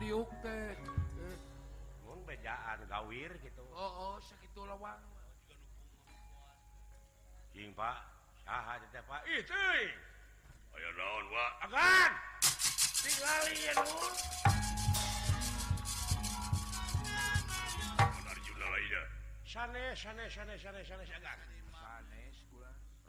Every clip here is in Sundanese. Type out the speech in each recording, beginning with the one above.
diupjaan lawir gitu Ohitu J Pak itu akan jumlah san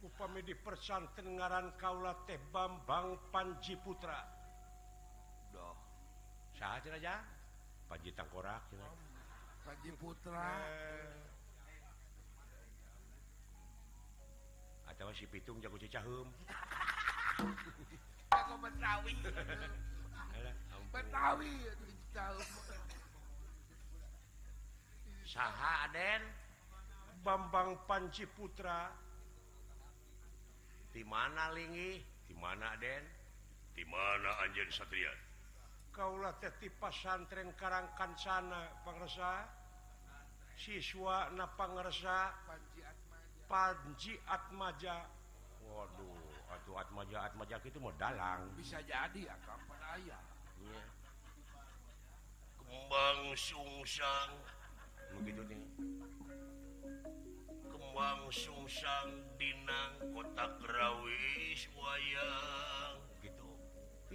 upami di persanten ngaran Kaula teh Bambang Panji Putra doh saat aja Panji Tangkorak Oh, Panji Putra eh. atau si Pitung jago cicahum Jago Betawi Betawi saha Aden Bambang Panji Putra di mana lingi di mana Den di mana Anjen Satria Kaulah di pasantren Karangkan sana pangresa siswa na pangresa Panji Atmaja Waduh atuh Atmaja Atmaja itu mau dalang bisa jadi ya kapan ayah yeah. kembang sungsang begitu nih kembang sungsang dinang kota kera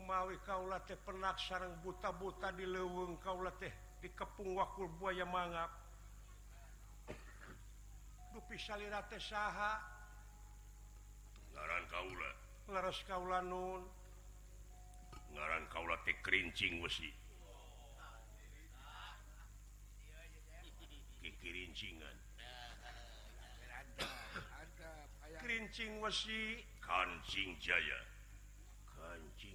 Mauwi kaula penak sarang buta-buta di lewe Kaula teh di kepung wakul buaya manappi ngarang ka ka ngarang kauula ke rikirianncing kancing Jaya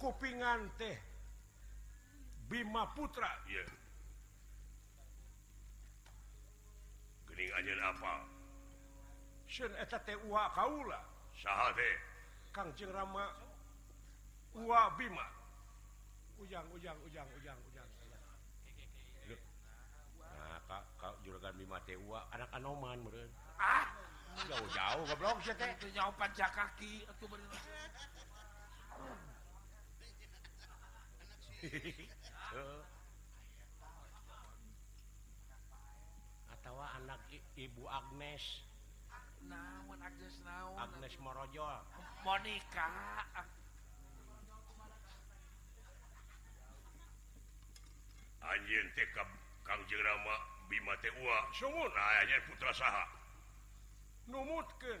kopingan teh Bima putraing Kang Bima ujang ujang ujang ujangjangmaman ah! jauhnya kaki atau be atau anak ibu Agnesjo anjing tekap Kang jerama Bimate putra numutkan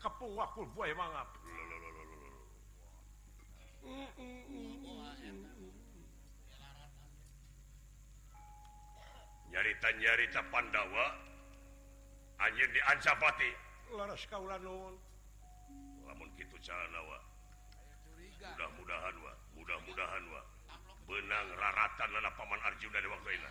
kapung e waktu nyarita-nyarita Pandawa anjir diancapati mudah-mudahan mudah-mudahan benang ratatanna Paman Arjum dari wakaila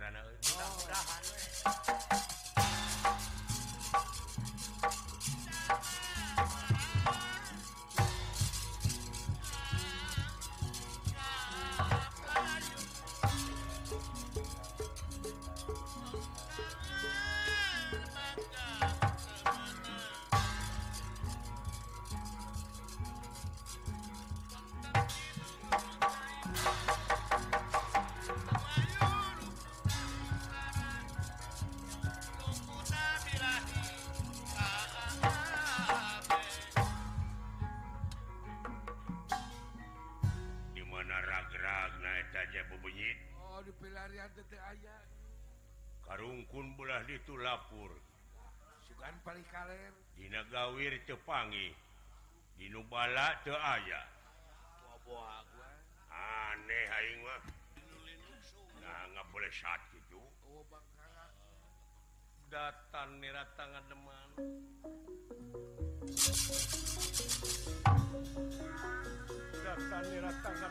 no, No, Diagawir Jepangi di Nubala ke aya aneh nggak boleh sakit oh, datan met tangan de teman daftar tangan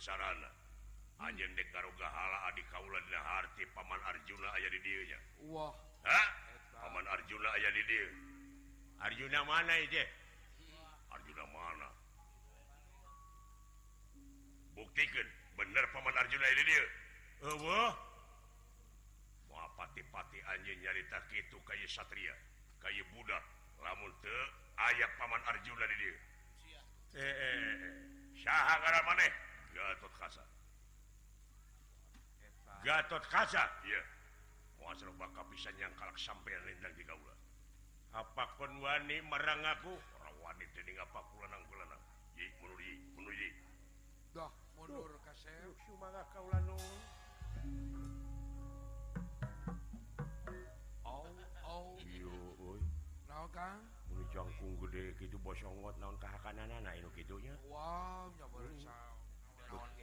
sarana Anjkarhati Paman Arjuna aya di dirinya Arjuna aya Arjuna manaju buktikan bener Paman Arjunapati-pati anjnyari tak itu kayu Satria kayu Budakul ayat Paman Arju Sy maneh Gatot Kaca Gatot Kaca iya. bisa nyangkal sampai rendang di Apa kon wani merang aku orang wani tadi ngapa kulanang kulanang yi mundur ji, mundur yi dah mundur kasep cuma gak kau lanu au oi kang muni gede gitu bosong wat naon kahakanan anak itu gitunya wow nyabar hmm.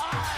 Ah!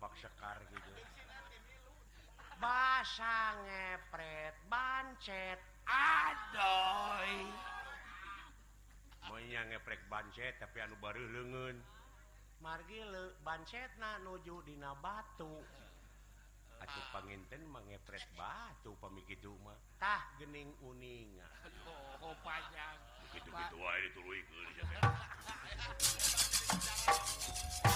Pak sekar gitu basang ngepret bancet Ado menyangeprek bancet tapi anu baru lengen Margil Bancet Na nuju Di Batu Ac penginten mengeprek batu pemiki Dumatah gening uninya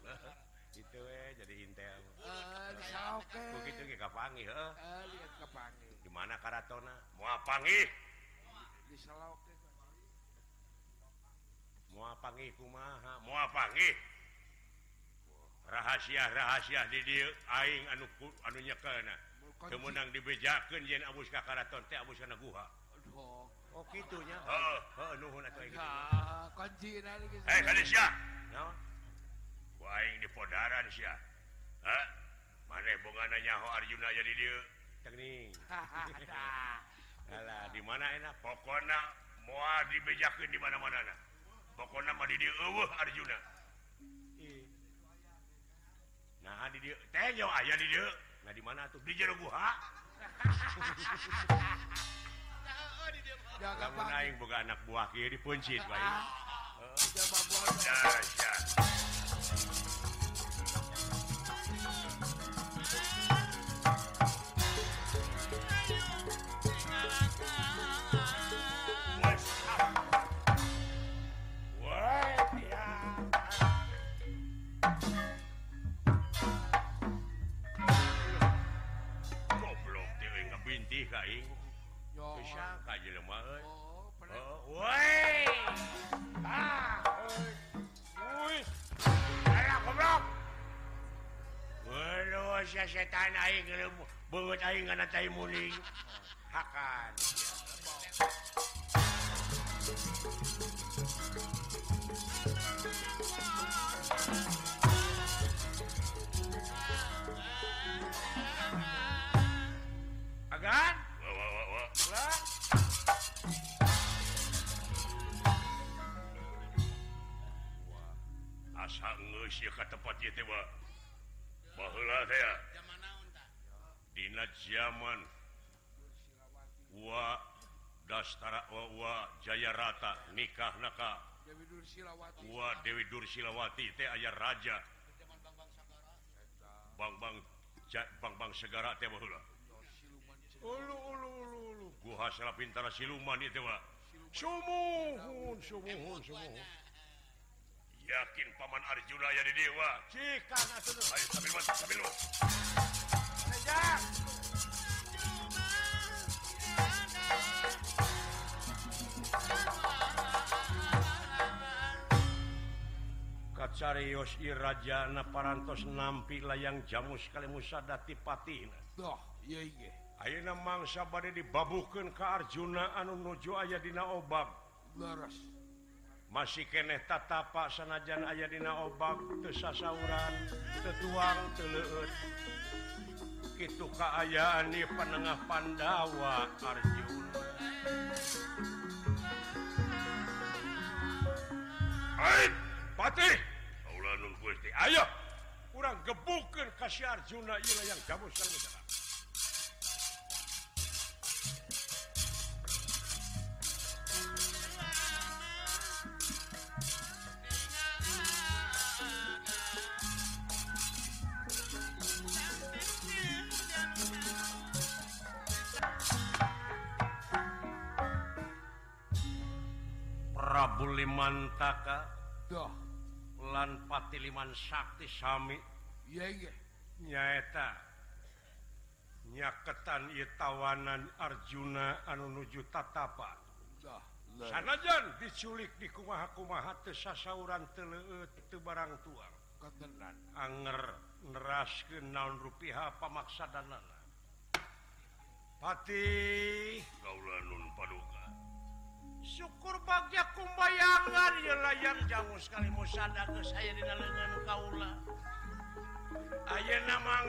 gitu jadi Intel begitu eh, gimana eh, kartona muapanggi muapanggiku ma muapanggi rahasia rahasia didiering anu anunya ke kemenang dibijakan Jin Abkaratonana gitunya manajuna di mana enakpoko eh, dija di mana-manajuna bu eh. di oh, puncit pin đi ơi punya aym ay nga na tai muling. Jaya rata nikah naka Dewi Du Silawati ayah raja bank-bank bankbank segaranya silumanwa yakin Paman Arjuraya di Dewa Irajana paras nalah yang jamu sekalimusaadatipatiina dibabukan ke Arjuna anuju ayadina o masih kene tatapak sanajan ayadina obak keasauran ketuang itu keayaani penengah Pandawa Arjuna patih ayo kurang gebukir kasar juna yang kamubur Prabulimantaka doh patiman Saktiinyaetanyatan tawanan Arjuna anu nujutatapa diculik dikuma sauran barang tua ke anger as ke naun rupiah pamaksa dan Pat padukan kur pajakmba jauh sekali saya diangan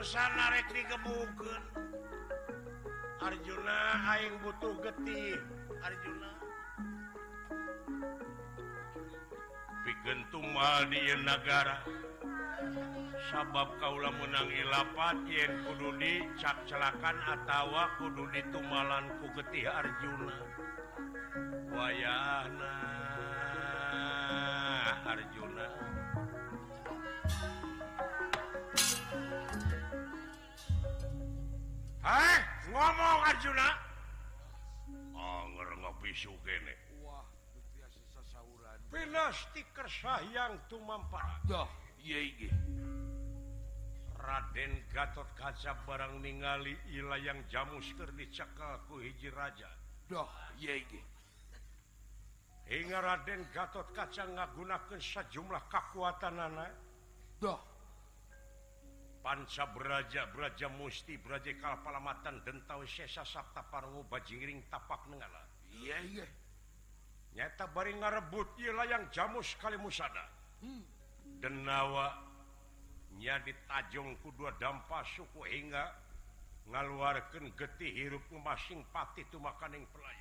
sana Arjuna Hai butuh getihjuna negara sabab Kaula menangi lapatiuni capcelakan atautawa Kunitumlan kugetih Arjuna wayju Hai ngomong oh, yang Raden Gatot kaca barang ningali Ilah yang jamusker dicekalku hiji raja doh YeG Raden Gatot kaca jumlah kekuatan Pansa beraja beraja musti Brarajakal Palamatan dent tahu sesa Sabta baji tanyata ngarebutlah yang jamu sekali musawanya hmm. ditajungku dua dampak suku hingga ngaluarkan getti hirupmu masing pat itu makan yang pelayan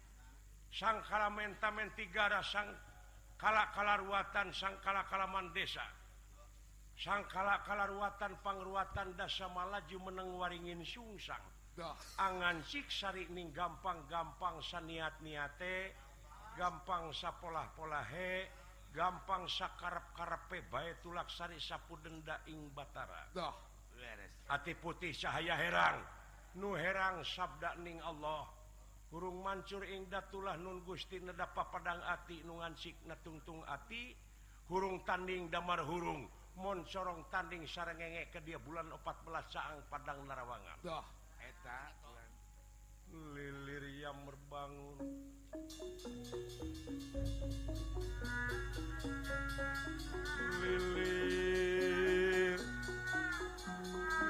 sangkalamenmen 3gara sangkalakala ruatan sang kala kalaman desa sang kalakala ruatan penggruatan dasa malaju menangwaringin Sungsang angan siksari ini gampang gampang saniat nite gampang sap polah polahe gampang sakp karrepe baik tulak sari sappu denda Ing Batara hati putih cahaya heran Nu herang Sabdaning Allah burung mancur Idalah nun Gustinnedapa padang hati Inungan signgna tungtung hati huung tanding daarhurung monsorong tanding sare ngek ke dia bulan 14 sangang Pang narawanganeta Lilirya merbangun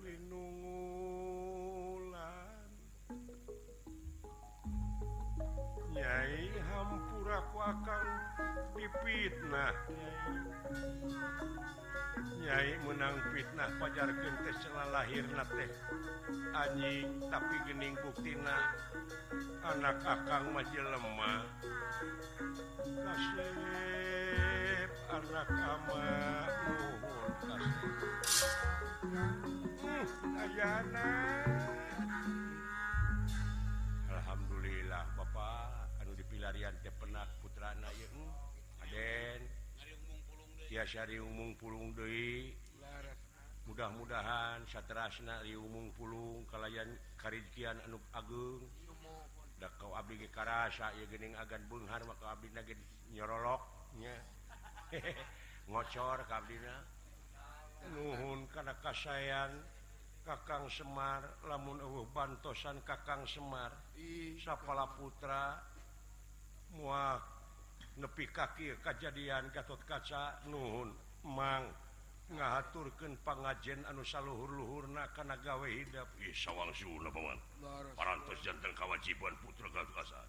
binunglannyai hampur aku akan pipitnahnyaik menang fitnah Pajar gentetes setelah lahirlah teh anjing tapi gening butina anak akan maji lemah anak a Alhamdulillah Bapak Adu dipilarian Depenak putra Aden si Syari umum-pullung Doi mudah-mudahan sattera nali umum-pullung kalyan karidian Anuk Agung kau maka nyook ngocorkabhun karena kacaian kakang Semar lamun uh bantusan kakang Semar Iyafa putra mu nepi kaki kejadian Gatot kaca nuhun emang ngahaturkenpangjen anusluhurluhurna karena gawa hidupwang para jan kewajiban putra kasan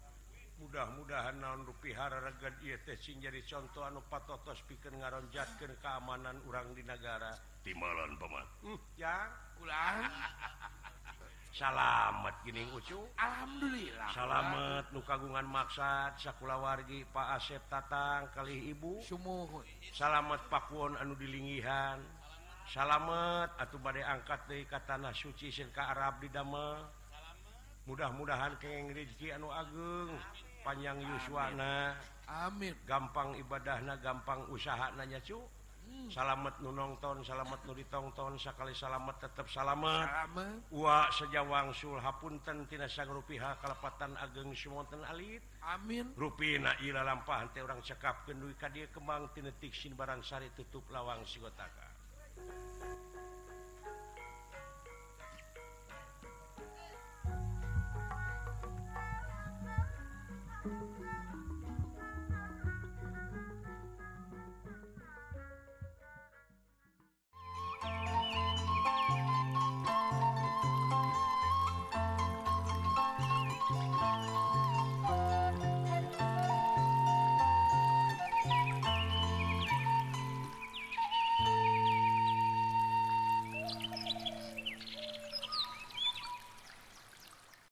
mudah-mudahan naon rupiharates contoh anu patotos pi ngaron jatken keamanan urang di negara timon pe salamet ginicudullah salamet nu kagungan maksatyakulawargi Pak asepang kali ibu sumuh salamet Papwon anu di lingihan salamet atau badai angkat dari kataah Suci Senka Arab di damel mudah-mudahan ke Inggrici Anu Agung yang panjang Yuswana Amin gampang ibadah nah gampang usaha nanyacu salamet hmm. nunongton salamet nu tongton sakkali salamet tetap salamet sejawang sulhapunten tidak ruiha kalepatan ageng Suten Aliit amin ru Ilampahan orang cekapduika dia kemangtik Sin barangsari tutup lawang sigotaka